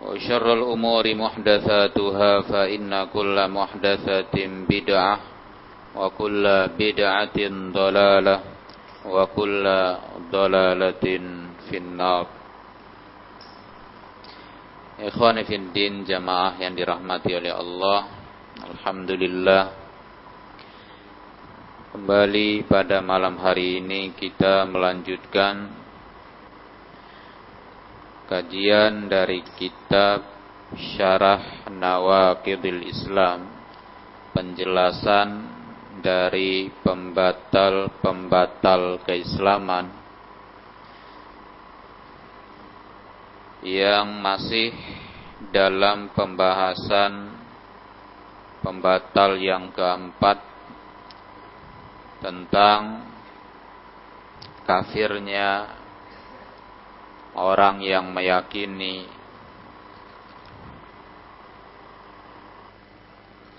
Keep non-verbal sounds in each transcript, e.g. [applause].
وشر الأمور محدثاتها فإن كل محدثة بدعة وكل بدعة ضلالة وكل ضلالة في النار Ikhwani fiddin jamaah yang dirahmati oleh Allah Alhamdulillah Kembali pada malam hari ini kita melanjutkan kajian dari kitab Syarah Nawaqidil Islam penjelasan dari pembatal-pembatal keislaman yang masih dalam pembahasan pembatal yang keempat tentang kafirnya orang yang meyakini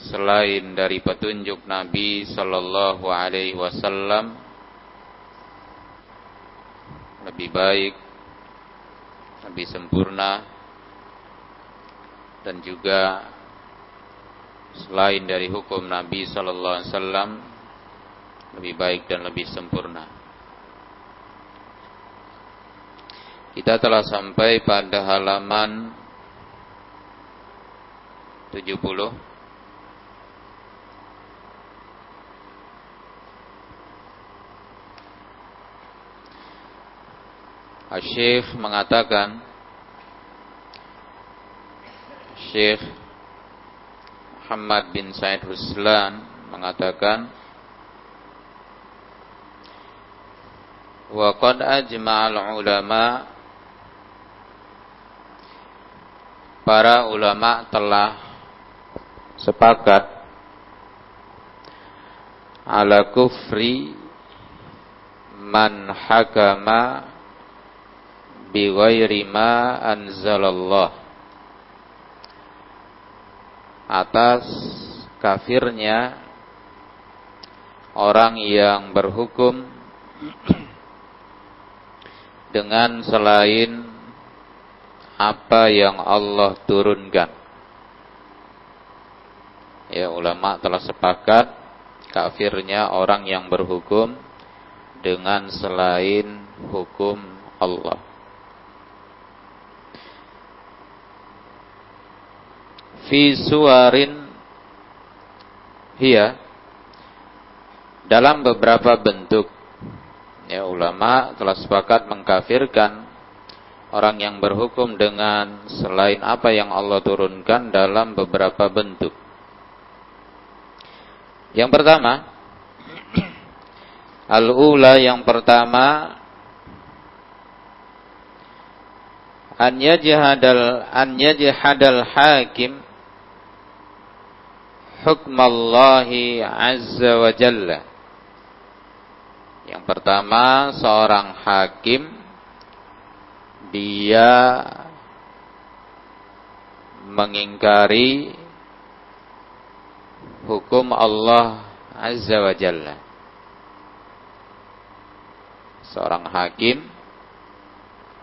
selain dari petunjuk Nabi Sallallahu Alaihi Wasallam lebih baik, lebih sempurna, dan juga selain dari hukum Nabi Sallallahu Alaihi Wasallam lebih baik dan lebih sempurna. Kita telah sampai pada halaman 70 Syekh mengatakan Syekh Muhammad bin Said Ruslan mengatakan wa qad ajma'al ulama para ulama telah sepakat ala kufri man hakama bi ma anzalallah. Atas kafirnya orang yang berhukum dengan selain apa yang Allah turunkan. Ya, ulama telah sepakat kafirnya orang yang berhukum dengan selain hukum Allah. Fi suwarin hiya dalam beberapa bentuk Ya, ulama telah sepakat mengkafirkan orang yang berhukum dengan selain apa yang Allah turunkan dalam beberapa bentuk. Yang pertama, [clears throat] al-ula yang pertama an yajhadal an yajhadal hakim azza wa jalla yang pertama, seorang hakim dia mengingkari hukum Allah Azza wa Jalla. Seorang hakim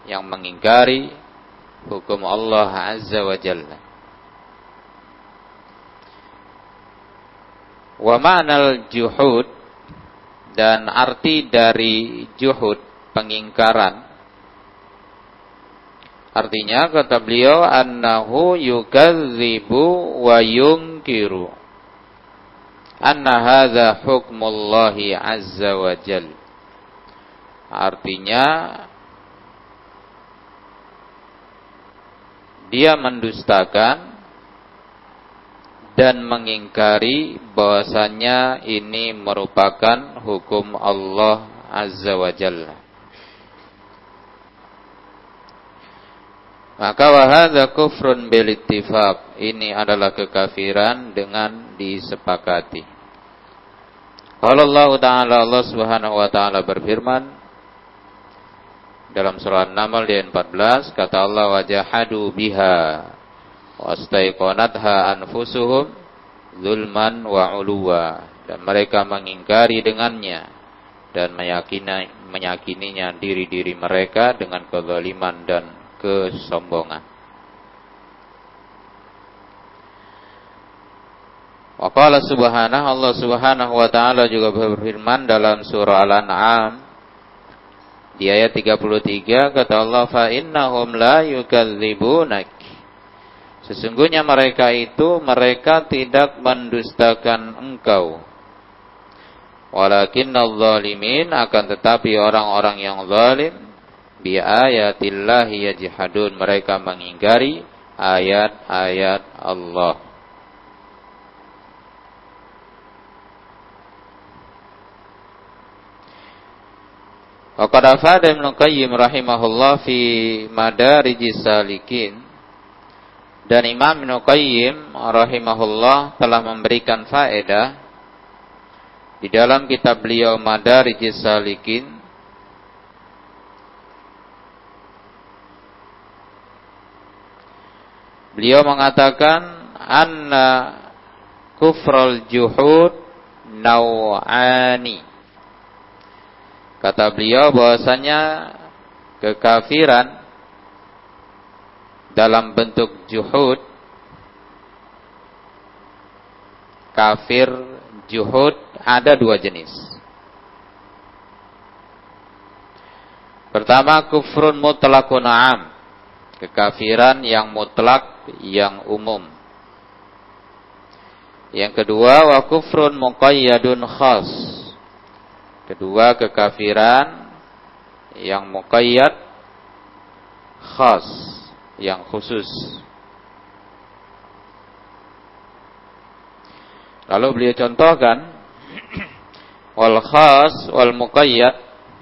yang mengingkari hukum Allah Azza wa Jalla. Wa ma'nal juhud dan arti dari juhud pengingkaran artinya kata beliau annahu yukadzibu wa yunkiru anna hadza hukmullahi azza wa jal artinya dia mendustakan dan mengingkari bahwasannya ini merupakan hukum Allah Azza wa Jalla. Maka wahada kufrun bil ittifaq. Ini adalah kekafiran dengan disepakati. Kalau Allah Ta'ala Allah Subhanahu wa taala berfirman dalam surah An-Naml di 14 kata Allah wajahadu biha wastaiqanatha anfusuhum zulman wa uluwa dan mereka mengingkari dengannya dan meyakini meyakininya diri-diri mereka dengan kezaliman dan kesombongan. Wa qala subhanahu Allah subhanahu wa ta'ala juga berfirman dalam surah Al-An'am di ayat 33 kata Allah fa innahum la yukadzibunak Sesungguhnya mereka itu mereka tidak mendustakan engkau. Walakin zalimin akan tetapi orang-orang yang zalim bi ayatillahi yajhadun. Mereka mengingkari ayat-ayat Allah. Wa qad afada Ibnu Qayyim rahimahullah fi Madarijis Salikin. Dan Imam Ibnu Qayyim rahimahullah telah memberikan faedah di dalam kitab beliau Madarijis Salikin Beliau mengatakan anna kufrul juhud naw'ani. Kata beliau bahwasanya kekafiran dalam bentuk juhud kafir juhud ada dua jenis pertama kufrun mutlakun am kekafiran yang mutlak yang umum yang kedua wa kufrun muqayyadun khas kedua kekafiran yang muqayyad khas yang khusus. Lalu beliau contohkan [clears throat] wal khas wal muqayyad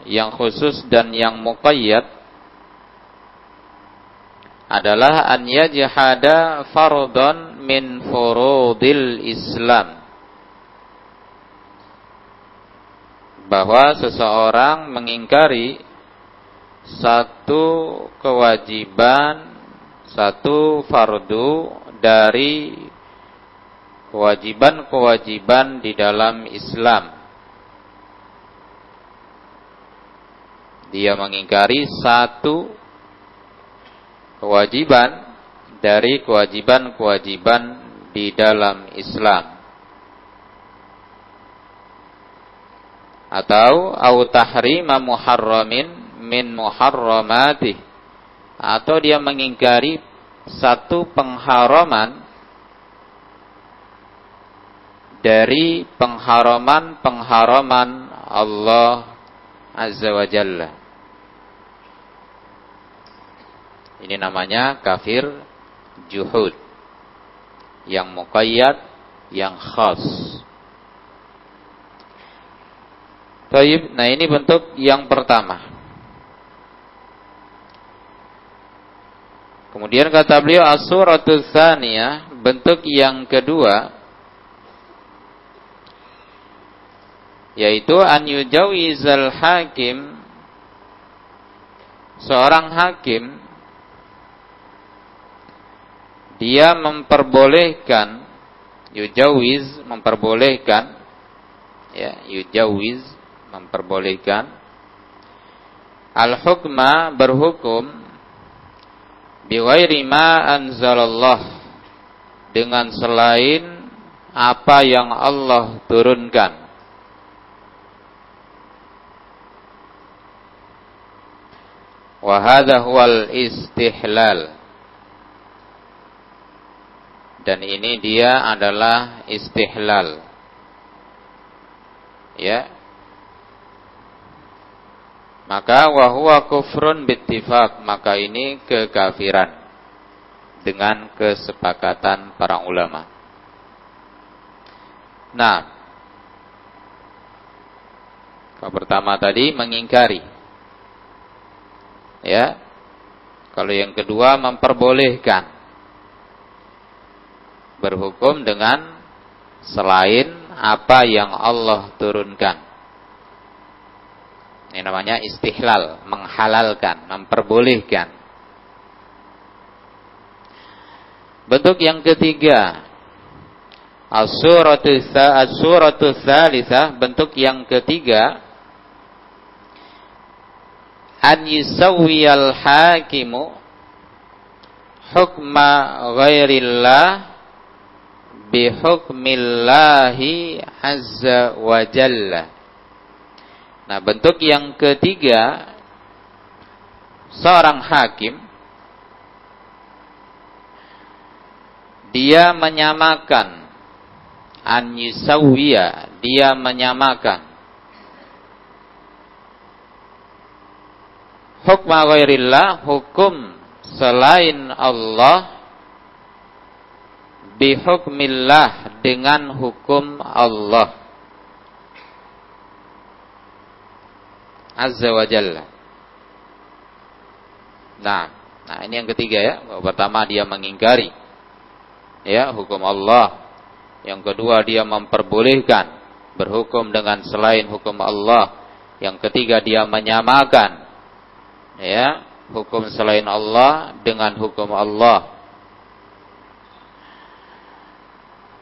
yang khusus dan yang muqayyad adalah an yajhada fardhan min furudil Islam. Bahwa seseorang mengingkari satu kewajiban satu fardu dari kewajiban-kewajiban di dalam Islam. Dia mengingkari satu kewajiban dari kewajiban-kewajiban di dalam Islam. Atau au tahrima muharramin min muharramatih atau dia mengingkari satu pengharaman dari pengharaman-pengharaman Allah Azza wa Jalla. Ini namanya kafir juhud. Yang muqayyad, yang khas. Nah ini bentuk yang pertama. Kemudian kata beliau as-suratul tsaniyah, bentuk yang kedua yaitu an yujawizal hakim seorang hakim dia memperbolehkan yujawiz memperbolehkan ya yujawiz memperbolehkan al hukma berhukum bighairi ma anzalallah dengan selain apa yang Allah turunkan. Wa hadha huwal istihlal. Dan ini dia adalah istihlal. Ya, maka wahwa kufrun bittifaq maka ini kekafiran dengan kesepakatan para ulama. Nah, yang pertama tadi mengingkari. Ya. Kalau yang kedua memperbolehkan berhukum dengan selain apa yang Allah turunkan. Ini namanya istihlal, menghalalkan, memperbolehkan. Bentuk yang ketiga, as-suratu as bentuk yang ketiga, an yusawwiyal hakimu hukma ghairillah bihukmillahi azza wa jalla. Nah, bentuk yang ketiga seorang hakim dia menyamakan an yusawwiya, dia menyamakan hukum ghairillah, hukum selain Allah bihukmillah dengan hukum Allah Azza wa Jalla. Nah, nah ini yang ketiga ya. Pertama dia mengingkari ya hukum Allah. Yang kedua dia memperbolehkan berhukum dengan selain hukum Allah. Yang ketiga dia menyamakan ya hukum selain Allah dengan hukum Allah.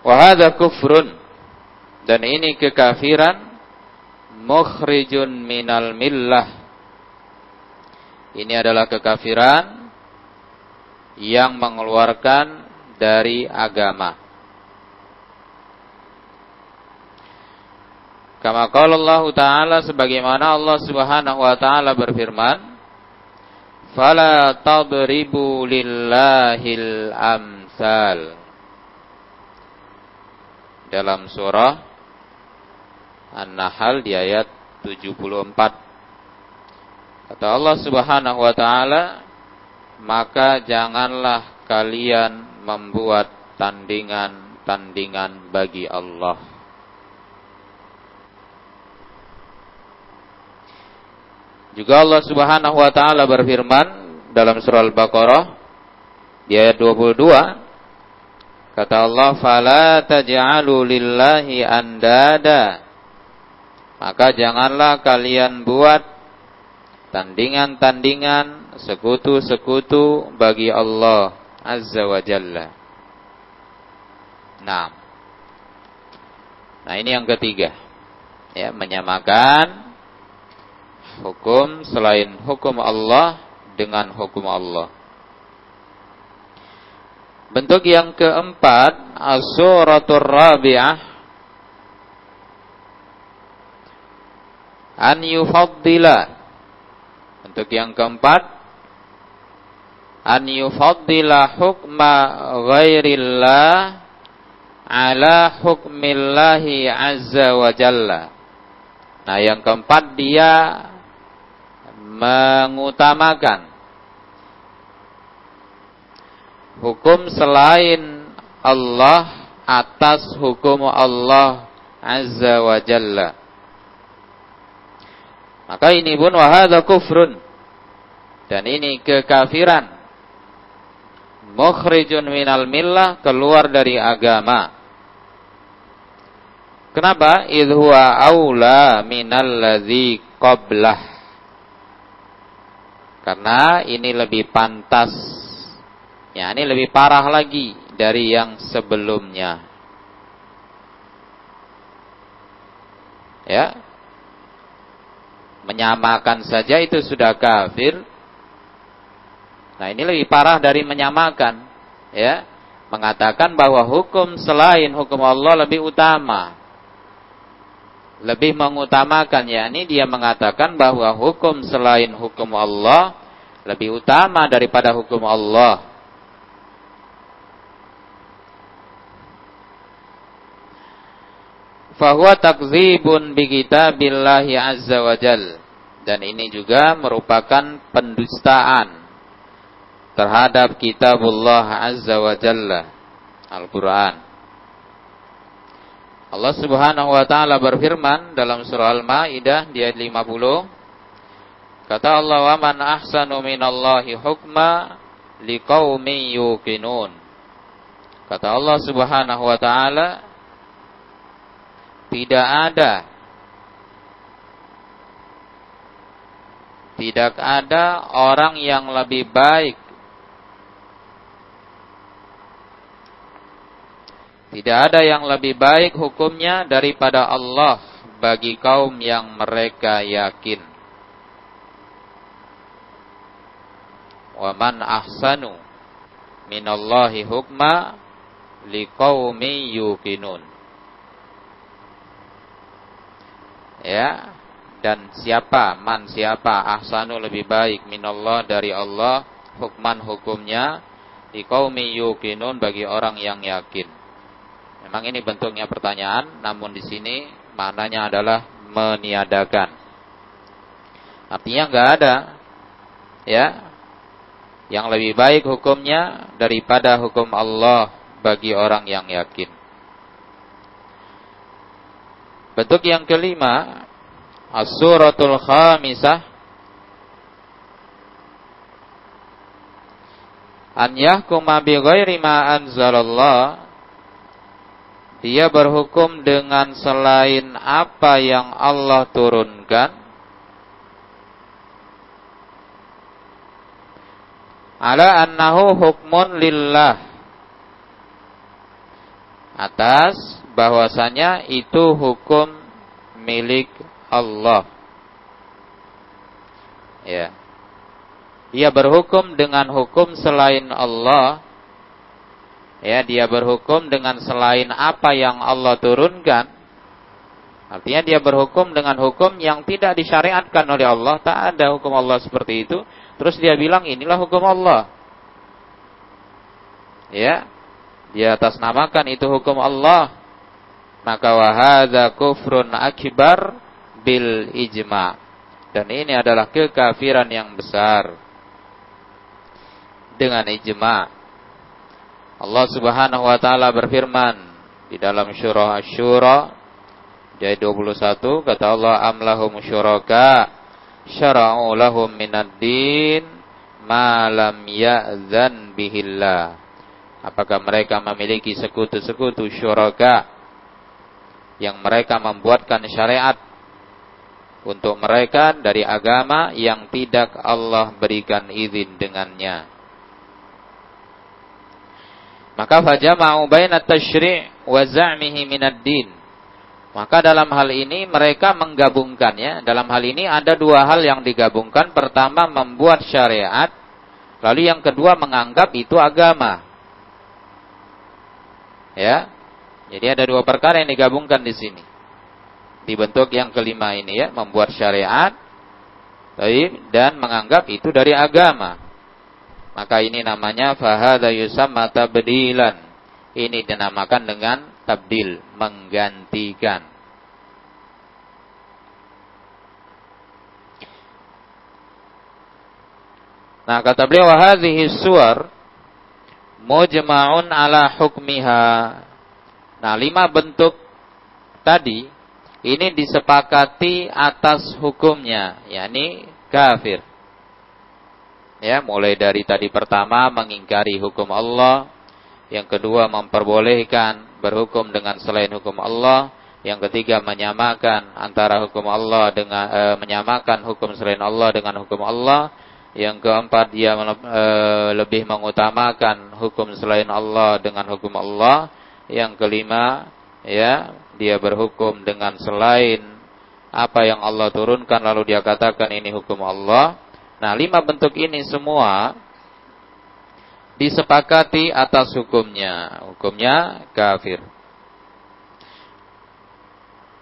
Wahada kufrun. Dan ini kekafiran mukhrijun minal millah. Ini adalah kekafiran yang mengeluarkan dari agama. Kama qala Allah Ta'ala sebagaimana Allah Subhanahu wa taala berfirman, "Fala tadribu lillahil amsal." Dalam surah An-Nahl di ayat 74. Kata Allah Subhanahu wa taala, "Maka janganlah kalian membuat tandingan-tandingan bagi Allah." Juga Allah Subhanahu wa taala berfirman dalam surah Al-Baqarah di ayat 22, Kata Allah, "Fala taj'alu lillahi andada." Maka janganlah kalian buat tandingan-tandingan, sekutu-sekutu bagi Allah Azza wa Jalla. Nah. Nah, ini yang ketiga. Ya, menyamakan hukum selain hukum Allah dengan hukum Allah. Bentuk yang keempat, as-suratul rabi'ah an yufaddila. Bentuk yang keempat, an yufaddila hukma ghairillah ala hukmillahi azza wa jalla. Nah, yang keempat dia mengutamakan hukum selain Allah atas hukum Allah Azza wa Jalla. Maka ini pun wahada kufrun. Dan ini kekafiran. Mukhrijun minal millah keluar dari agama. Kenapa? Idhuwa awla minal ladhi qablah. Karena ini lebih pantas Ya, ini lebih parah lagi dari yang sebelumnya. Ya. Menyamakan saja itu sudah kafir. Nah, ini lebih parah dari menyamakan, ya. Mengatakan bahwa hukum selain hukum Allah lebih utama. Lebih mengutamakan, ya. Ini dia mengatakan bahwa hukum selain hukum Allah lebih utama daripada hukum Allah. Fahuwa takzibun bi kitabillahi azza wa jal. Dan ini juga merupakan pendustaan terhadap kitabullah azza wa jalla Al-Quran. Allah subhanahu wa ta'ala berfirman dalam surah Al-Ma'idah di ayat 50. Kata Allah, "Wa man ahsanu minallahi hukma liqaumin yuqinun." Kata Allah Subhanahu wa taala, tidak ada tidak ada orang yang lebih baik Tidak ada yang lebih baik hukumnya daripada Allah bagi kaum yang mereka yakin. Wa man ahsanu minallahi hukma liqaumi yuqinun. Ya, dan siapa man siapa ahsanu lebih baik minallah dari Allah hukman hukumnya liqaumi yuqinun bagi orang yang yakin. Memang ini bentuknya pertanyaan, namun di sini maknanya adalah meniadakan. Artinya nggak ada, ya, yang lebih baik hukumnya daripada hukum Allah bagi orang yang yakin. Bentuk yang kelima, as-suratul khamisah an yahkuma bi ghairi ma anzalallah dia berhukum dengan selain apa yang Allah turunkan ala annahu hukmun lillah atas bahwasanya itu hukum milik Allah. Ya. Dia berhukum dengan hukum selain Allah. Ya dia berhukum dengan selain apa yang Allah turunkan. Artinya dia berhukum dengan hukum yang tidak disyariatkan oleh Allah. Tak ada hukum Allah seperti itu. Terus dia bilang inilah hukum Allah. Ya. Dia atas namakan itu hukum Allah maka wahada kufrun akbar bil ijma. Dan ini adalah kekafiran yang besar. Dengan ijma. Allah Subhanahu wa taala berfirman di dalam surah Asy-Syura ayat 21 kata Allah amlahum syuraka? Syara'u lahum minad din ma lam ya'zan bihillah. Apakah mereka memiliki sekutu-sekutu syuraka yang mereka membuatkan syariat untuk mereka dari agama yang tidak Allah berikan izin dengannya maka fajama'u baina tasyri' wa za'mihi minad din. Maka dalam hal ini mereka menggabungkannya. Dalam hal ini ada dua hal yang digabungkan. Pertama membuat syariat. Lalu yang kedua menganggap itu agama. Ya. Jadi ada dua perkara yang digabungkan di sini. Di bentuk yang kelima ini ya, membuat syariat dan menganggap itu dari agama. Maka ini namanya fahadha yusamma tabdilan. Ini dinamakan dengan tabdil, menggantikan. Nah, kata beliau hadhihi suwar mujma'un ala hukmiha. Nah, lima bentuk tadi ini disepakati atas hukumnya, yakni kafir. Ya, mulai dari tadi pertama mengingkari hukum Allah, yang kedua memperbolehkan berhukum dengan selain hukum Allah, yang ketiga menyamakan antara hukum Allah dengan e, menyamakan hukum selain Allah dengan hukum Allah, yang keempat dia e, lebih mengutamakan hukum selain Allah dengan hukum Allah, yang kelima ya dia berhukum dengan selain apa yang Allah turunkan lalu dia katakan ini hukum Allah Nah, lima bentuk ini semua disepakati atas hukumnya. Hukumnya kafir.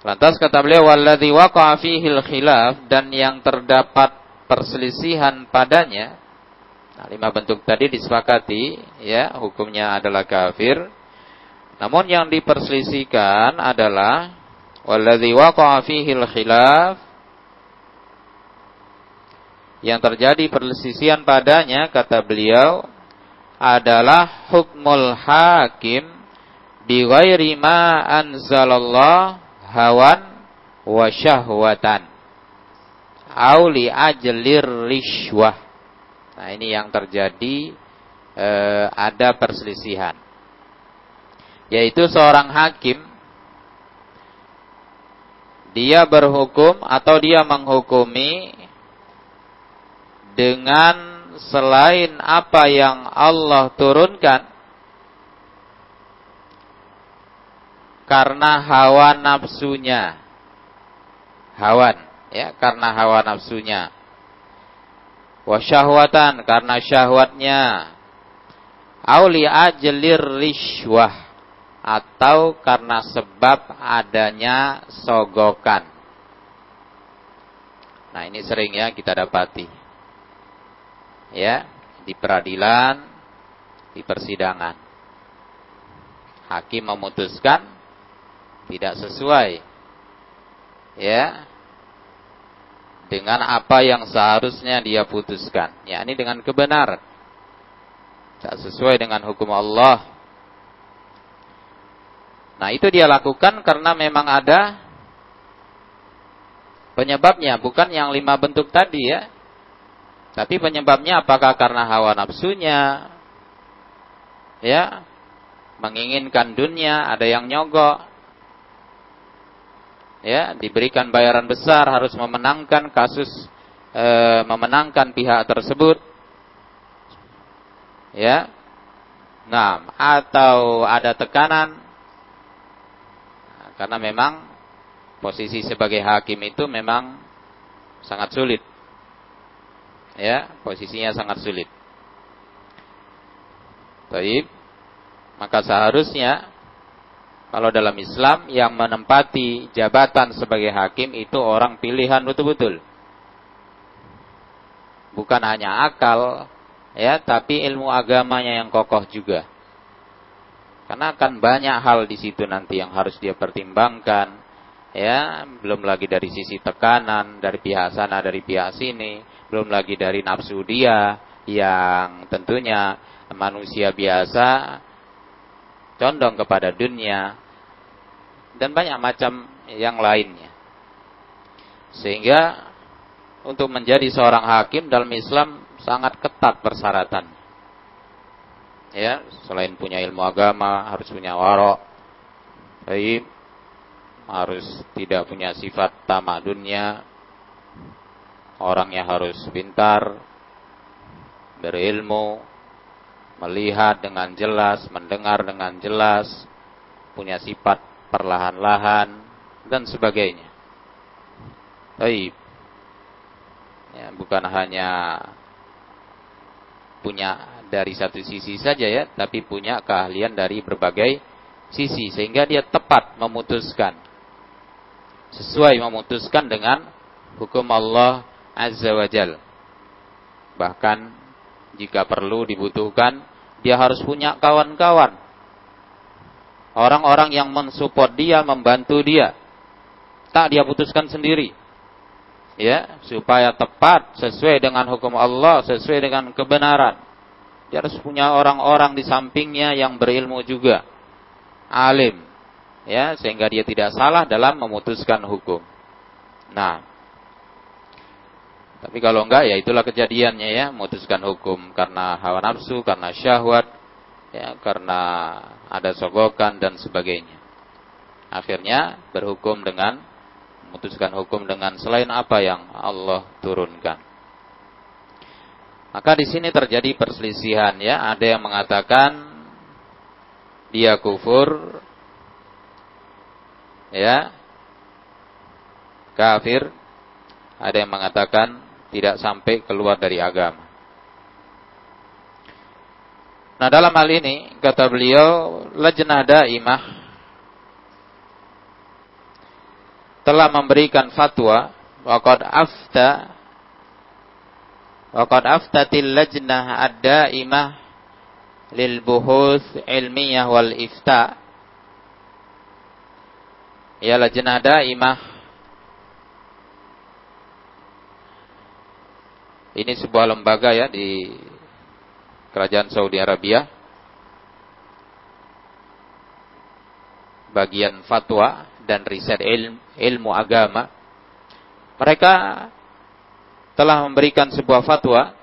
Lantas kata beliau walladzi waqa'a fihi khilaf dan yang terdapat perselisihan padanya. Nah, lima bentuk tadi disepakati ya, hukumnya adalah kafir. Namun yang diperselisihkan adalah walladzi waqa'a fihi khilaf yang terjadi perselisihan padanya kata beliau adalah hukmul hakim bi ghairi ma anzalallah hawan wa syahwatan auli ajlir rishwah. Nah, ini yang terjadi eh, ada perselisihan. Yaitu seorang hakim dia berhukum atau dia menghukumi dengan selain apa yang Allah turunkan karena hawa nafsunya. Hawan, ya, karena hawa nafsunya. Wasyahwatan karena syahwatnya. Auli ajlir rishwah atau karena sebab adanya sogokan. Nah, ini sering ya kita dapati. Ya, di peradilan, di persidangan. Hakim memutuskan tidak sesuai ya dengan apa yang seharusnya dia putuskan yakni dengan kebenaran tidak sesuai dengan hukum Allah nah itu dia lakukan karena memang ada penyebabnya bukan yang lima bentuk tadi ya. Tapi penyebabnya apakah karena hawa nafsunya ya menginginkan dunia ada yang nyogok ya diberikan bayaran besar harus memenangkan kasus e, memenangkan pihak tersebut ya. Nah atau ada tekanan karena memang posisi sebagai hakim itu memang sangat sulit ya posisinya sangat sulit Taib maka seharusnya kalau dalam Islam yang menempati jabatan sebagai hakim itu orang pilihan betul-betul. Bukan hanya akal, ya, tapi ilmu agamanya yang kokoh juga. Karena akan banyak hal di situ nanti yang harus dia pertimbangkan, ya, belum lagi dari sisi tekanan dari pihak sana, dari pihak sini, belum lagi dari nafsu dia yang tentunya manusia biasa condong kepada dunia, dan banyak macam yang lainnya. Sehingga untuk menjadi seorang hakim dalam Islam sangat ketat persyaratan. Ya, selain punya ilmu agama, harus punya warok. Baik, harus tidak punya sifat tamak dunia. Orangnya harus pintar, berilmu, melihat dengan jelas, mendengar dengan jelas, punya sifat perlahan-lahan dan sebagainya. Baik. Ya, bukan hanya punya dari satu sisi saja ya, tapi punya keahlian dari berbagai sisi sehingga dia tepat memutuskan sesuai memutuskan dengan hukum Allah Azza wa Jal. Bahkan jika perlu dibutuhkan dia harus punya kawan-kawan Orang-orang yang mensupport dia, membantu dia. Tak dia putuskan sendiri. Ya, supaya tepat sesuai dengan hukum Allah, sesuai dengan kebenaran. Dia harus punya orang-orang di sampingnya yang berilmu juga. Alim. Ya, sehingga dia tidak salah dalam memutuskan hukum. Nah, tapi kalau enggak ya itulah kejadiannya ya, memutuskan hukum karena hawa nafsu, karena syahwat, ya karena ada sogokan dan sebagainya. Akhirnya berhukum dengan memutuskan hukum dengan selain apa yang Allah turunkan. Maka di sini terjadi perselisihan ya, ada yang mengatakan dia kufur ya kafir, ada yang mengatakan tidak sampai keluar dari agama. Nah dalam hal ini kata beliau lajnah daimah telah memberikan fatwa waqad afta waqad aftatil lajnah ad-daimah lil buhus ilmiyah wal ifta. Ya lajnah daimah. Ini sebuah lembaga ya di kerajaan Saudi Arabia. Bagian fatwa dan riset ilmu, ilmu agama. Mereka telah memberikan sebuah fatwa.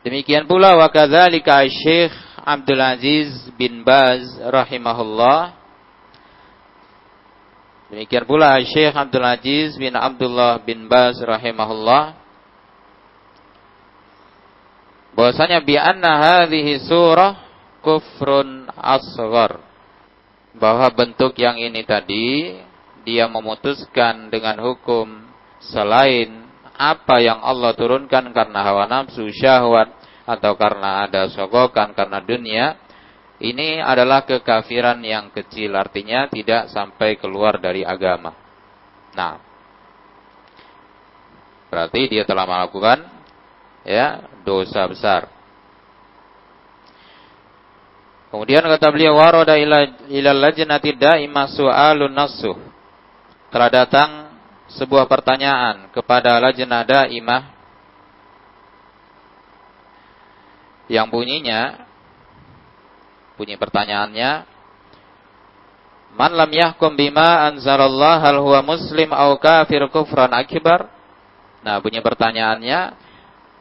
Demikian pula wa kadzalika Syekh Abdul Aziz bin Baz rahimahullah. Demikian pula Syekh Abdul Aziz bin Abdullah bin Baz rahimahullah. Bahwasanya bi anna hadhihi surah kufrun asghar. Bahwa bentuk yang ini tadi dia memutuskan dengan hukum selain apa yang Allah turunkan karena hawa nafsu, syahwat, atau karena ada sogokan karena dunia, ini adalah kekafiran yang kecil, artinya tidak sampai keluar dari agama. Nah, berarti dia telah melakukan ya dosa besar. Kemudian kata beliau waroda ila ila lajnati daimah su'alun nasuh. Telah datang sebuah pertanyaan kepada lajnah daimah yang bunyinya bunyi pertanyaannya Man lam yahkum bima anzalallah hal huwa muslim au kafir kufran akbar? Nah bunyi pertanyaannya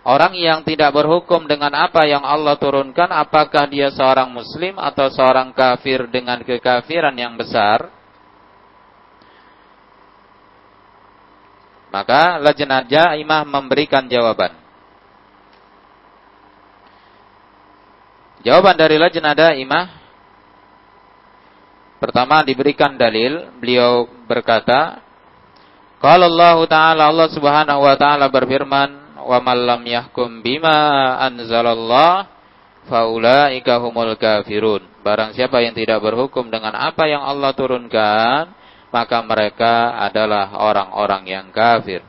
Orang yang tidak berhukum dengan apa yang Allah turunkan Apakah dia seorang muslim atau seorang kafir dengan kekafiran yang besar Maka lajnah jaimah memberikan jawaban. Jawaban dari lajnah daimah pertama diberikan dalil, beliau berkata, kalau Allah Ta'ala Allah Subhanahu wa taala berfirman, "Wa man lam yahkum bima anzalallah faulaika humul kafirun." Barang siapa yang tidak berhukum dengan apa yang Allah turunkan, maka mereka adalah orang-orang yang kafir.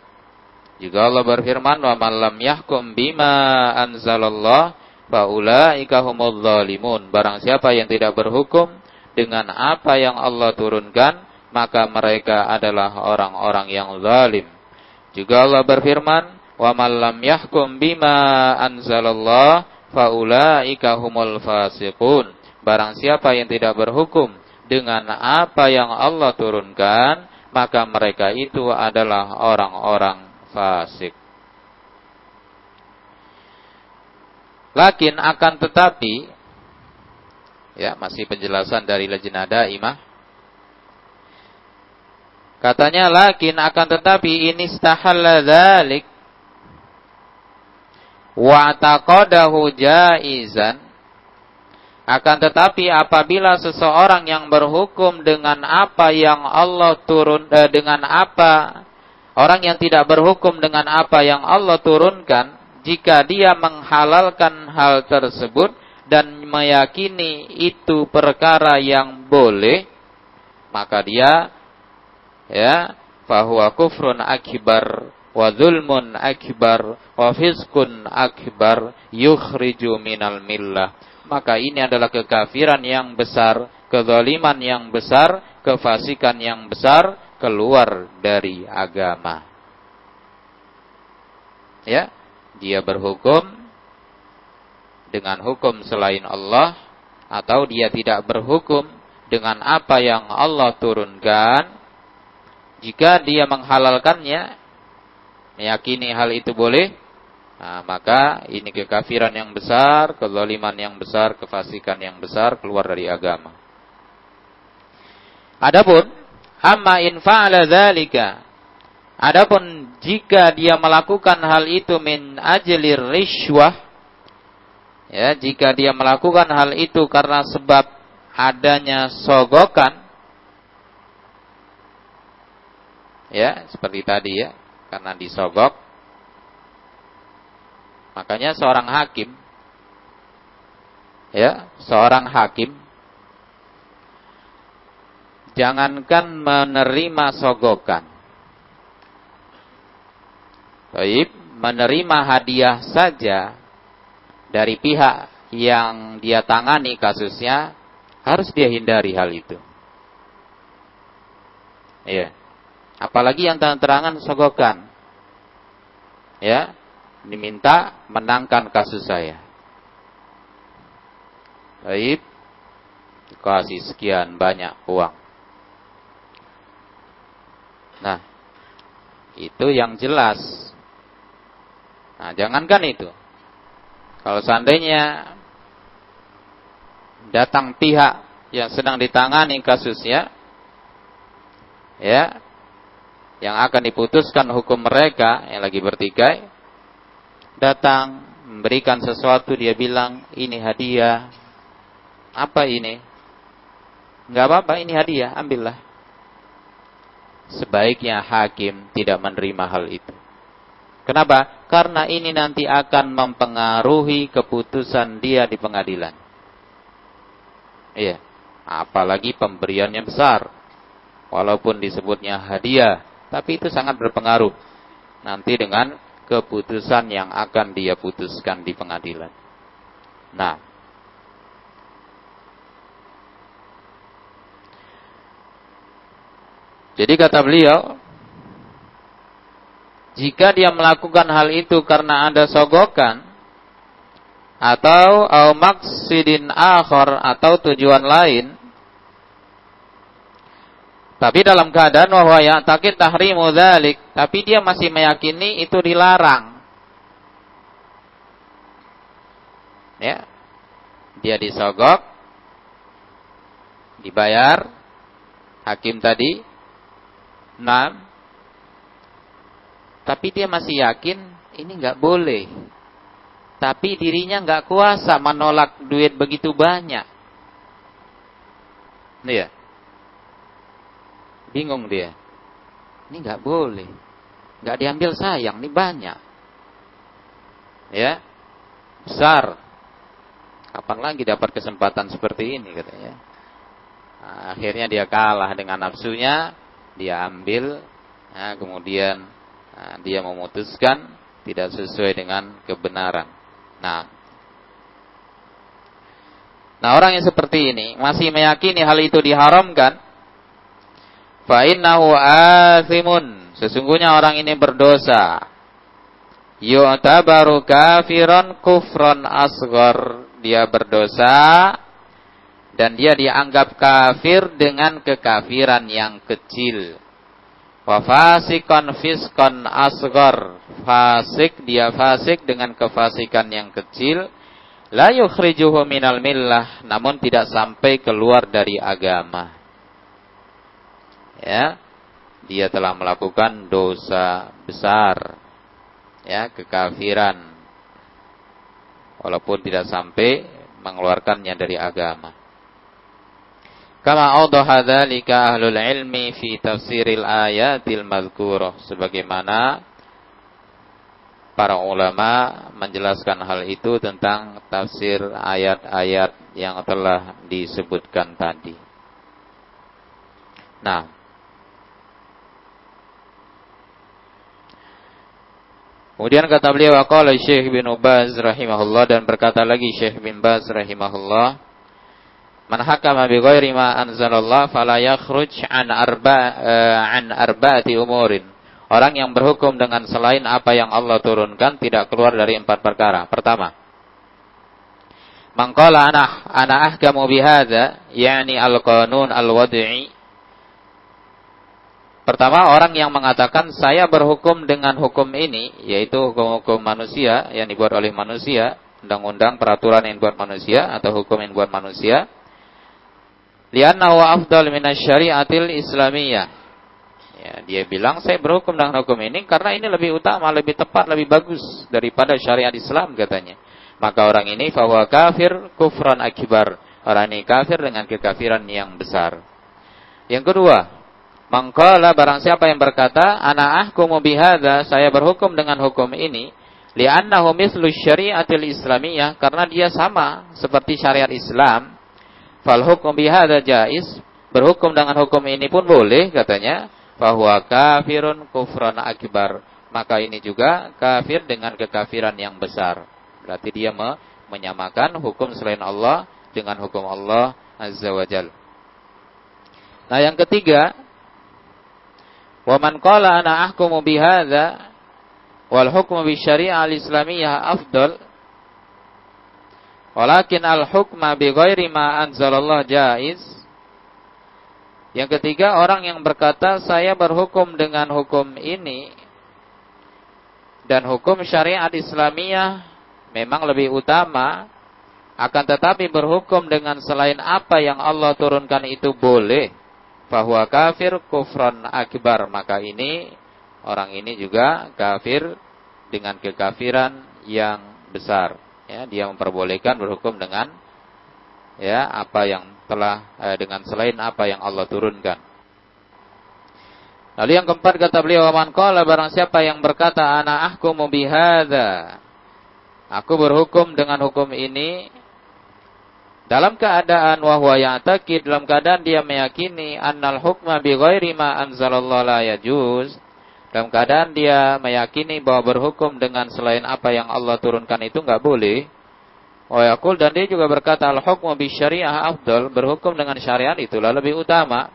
Juga Allah berfirman, "Wa man lam yahkum bima anzalallah faulaika humudz zalimun." Barang siapa yang tidak berhukum dengan apa yang Allah turunkan, maka mereka adalah orang-orang yang zalim. Juga Allah berfirman, "Wa man lam yahkum bima anzalallah faulaika humul fasiqun." Barang siapa yang tidak berhukum dengan apa yang Allah turunkan, maka mereka itu adalah orang-orang fasik. Lakin akan tetapi, ya masih penjelasan dari lejnada imah. Katanya lakin akan tetapi ini stahalla dzalik wa taqadahu jaizan akan tetapi apabila seseorang yang berhukum dengan apa yang Allah turun eh, dengan apa orang yang tidak berhukum dengan apa yang Allah turunkan jika dia menghalalkan hal tersebut dan meyakini itu perkara yang boleh maka dia ya bahwa kufrun akibar wa zulmun akbar wa fiskun akbar yukhriju minal millah maka ini adalah kekafiran yang besar, kezaliman yang besar, kefasikan yang besar, keluar dari agama. Ya, dia berhukum dengan hukum selain Allah atau dia tidak berhukum dengan apa yang Allah turunkan jika dia menghalalkannya meyakini hal itu boleh Nah, maka ini kekafiran yang besar, kezaliman yang besar, kefasikan yang besar keluar dari agama. Adapun amma in fa'ala Adapun jika dia melakukan hal itu min ajlir rishwah ya jika dia melakukan hal itu karena sebab adanya sogokan ya seperti tadi ya karena disogok Makanya seorang hakim ya, seorang hakim jangankan menerima sogokan. Baik, menerima hadiah saja dari pihak yang dia tangani kasusnya harus dia hindari hal itu. Ya. Apalagi yang terang-terangan sogokan. Ya, diminta menangkan kasus saya. Baik, kasih sekian banyak uang. Nah, Itu yang jelas. Nah, jangankan itu. Kalau seandainya datang pihak yang sedang ditangani kasusnya, ya, yang akan diputuskan hukum mereka yang lagi bertikai, datang memberikan sesuatu dia bilang ini hadiah, apa ini? Enggak apa-apa, ini hadiah, ambillah. Sebaiknya hakim tidak menerima hal itu. Kenapa? Karena ini nanti akan mempengaruhi keputusan dia di pengadilan. Iya. Apalagi pemberiannya besar. Walaupun disebutnya hadiah. Tapi itu sangat berpengaruh. Nanti dengan keputusan yang akan dia putuskan di pengadilan. Nah. Jadi kata beliau, jika dia melakukan hal itu karena ada sogokan atau au maksidin akhor atau tujuan lain tapi dalam keadaan bahwa ya takit tahrimu dzalik tapi dia masih meyakini itu dilarang ya dia disogok dibayar hakim tadi enam tapi dia masih yakin ini nggak boleh. Tapi dirinya nggak kuasa menolak duit begitu banyak. Iya. Bingung dia. Ini nggak boleh. Nggak diambil sayang, ini banyak. Ya. Besar. Kapan lagi dapat kesempatan seperti ini katanya. Nah, akhirnya dia kalah dengan nafsunya, dia ambil, nah, kemudian Nah, dia memutuskan tidak sesuai dengan kebenaran. Nah, nah orang yang seperti ini masih meyakini hal itu diharamkan. Fa innahu. Sesungguhnya orang ini berdosa. Yu'tabaru kafiron kufron asgor. Dia berdosa dan dia dianggap kafir dengan kekafiran yang kecil. Wa fasikon fiskon asgor. Fasik, dia fasik dengan kefasikan yang kecil. La yukhrijuhu minal millah. Namun tidak sampai keluar dari agama. Ya. Dia telah melakukan dosa besar. Ya, kekafiran. Walaupun tidak sampai mengeluarkannya dari agama. Kama awdaha ahlul ilmi fi tafsiril ayatil madhkurah sebagaimana para ulama menjelaskan hal itu tentang tafsir ayat-ayat yang telah disebutkan tadi. Nah, Kemudian kata beliau waqala Syekh bin Ubaz rahimahullah dan berkata lagi Syekh bin Baz rahimahullah Man hakama bi ghairi ma anzalallah fala yakhruj an arba uh, an arba'ati umurin. Orang yang berhukum dengan selain apa yang Allah turunkan tidak keluar dari empat perkara. Pertama, Mangkala ana ana ahkamu bihadza yakni al-qanun al-wad'i. Pertama, orang yang mengatakan saya berhukum dengan hukum ini, yaitu hukum-hukum manusia yang dibuat oleh manusia, undang-undang peraturan yang dibuat manusia atau hukum yang dibuat manusia, Lianna wa afdal minasyari'atil islamiyah. Ya, dia bilang saya berhukum dengan hukum ini karena ini lebih utama, lebih tepat, lebih bagus daripada syariat Islam katanya. Maka orang ini bahwa kafir kufran akibar. Orang ini kafir dengan kekafiran yang besar. Yang kedua, mangkala barang siapa yang berkata, ana ahkumu bihadza, saya berhukum dengan hukum ini, li'annahu mislu syariatil islamiyah karena dia sama seperti syariat Islam Fal hukum bihada jais. Berhukum dengan hukum ini pun boleh katanya. Bahwa kafirun kufran akbar. Maka ini juga kafir dengan kekafiran yang besar. Berarti dia menyamakan hukum selain Allah dengan hukum Allah Azza wa Jal. Nah yang ketiga. Waman qala ana ahkumu bihada wal hukmu bi syariah al-islamiyah afdal Walakin al-hukma bi ghairi ma anzalallah jaiz. Yang ketiga orang yang berkata saya berhukum dengan hukum ini dan hukum syariat Islamiyah memang lebih utama akan tetapi berhukum dengan selain apa yang Allah turunkan itu boleh bahwa kafir kufran akbar. Maka ini orang ini juga kafir dengan kekafiran yang besar. Ya dia memperbolehkan berhukum dengan ya apa yang telah eh, dengan selain apa yang Allah turunkan. Lalu yang keempat kata beliau man qala barang siapa yang berkata ana ahkumu bihadza aku berhukum dengan hukum ini dalam keadaan wahwa ya'taqid dalam keadaan dia meyakini annal hukma bi ghairi ma anzalallahu la yajuz dalam keadaan dia meyakini bahwa berhukum dengan selain apa yang Allah turunkan itu enggak boleh. Wa yaqul dan dia juga berkata al hukmu bi syariah afdal berhukum dengan syariat itulah lebih utama.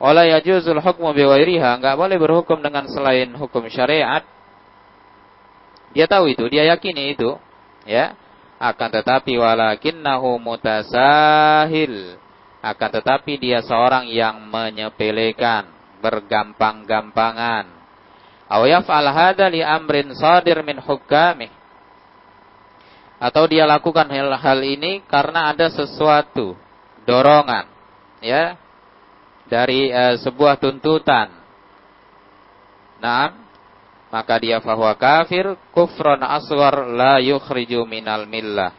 Wala yajuzul hukmu bi ghairiha enggak boleh berhukum dengan selain hukum syariat. Dia tahu itu dia yakini itu ya akan tetapi walakinnahu mutasahil. Akan tetapi dia seorang yang menyepelekan bergampang-gampangan. Aw yaf'al hadza li amrin sadir min hukamih atau dia lakukan hal, hal ini karena ada sesuatu dorongan ya dari uh, sebuah tuntutan. Nah maka dia fahuwa kafir kufron aswar la yukhriju minal millah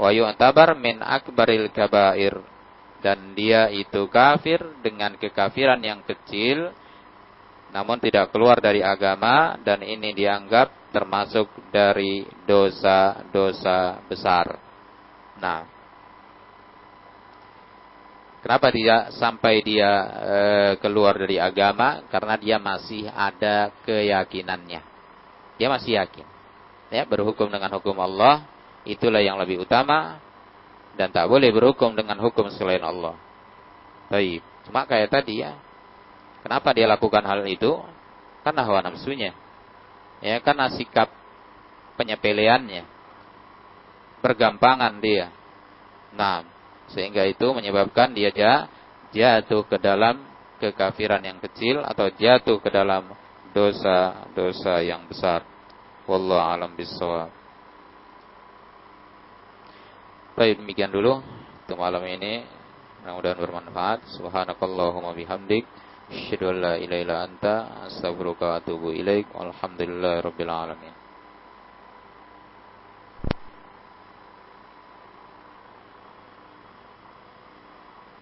wa yu'tabar min akbaril kabair dan dia itu kafir dengan kekafiran yang kecil namun tidak keluar dari agama dan ini dianggap termasuk dari dosa-dosa besar. Nah, Kenapa tidak sampai dia e, keluar dari agama? Karena dia masih ada keyakinannya. Dia masih yakin. Ya, berhukum dengan hukum Allah itulah yang lebih utama dan tak boleh berhukum dengan hukum selain Allah. Baik. Cuma kayak tadi ya. Kenapa dia lakukan hal itu? Karena hawa nafsunya. Ya, karena sikap penyepeleannya. Bergampangan dia. Nah, sehingga itu menyebabkan dia jatuh ke dalam kekafiran yang kecil atau jatuh ke dalam dosa-dosa yang besar. Wallahu alam bisawab. Baik demikian dulu untuk malam ini. Mudah-mudahan bermanfaat. Subhanakallahumma bihamdik. Asyhadu an la ilaha illa anta astaghfiruka wa atubu ilaik. Walhamdulillahirabbil alamin.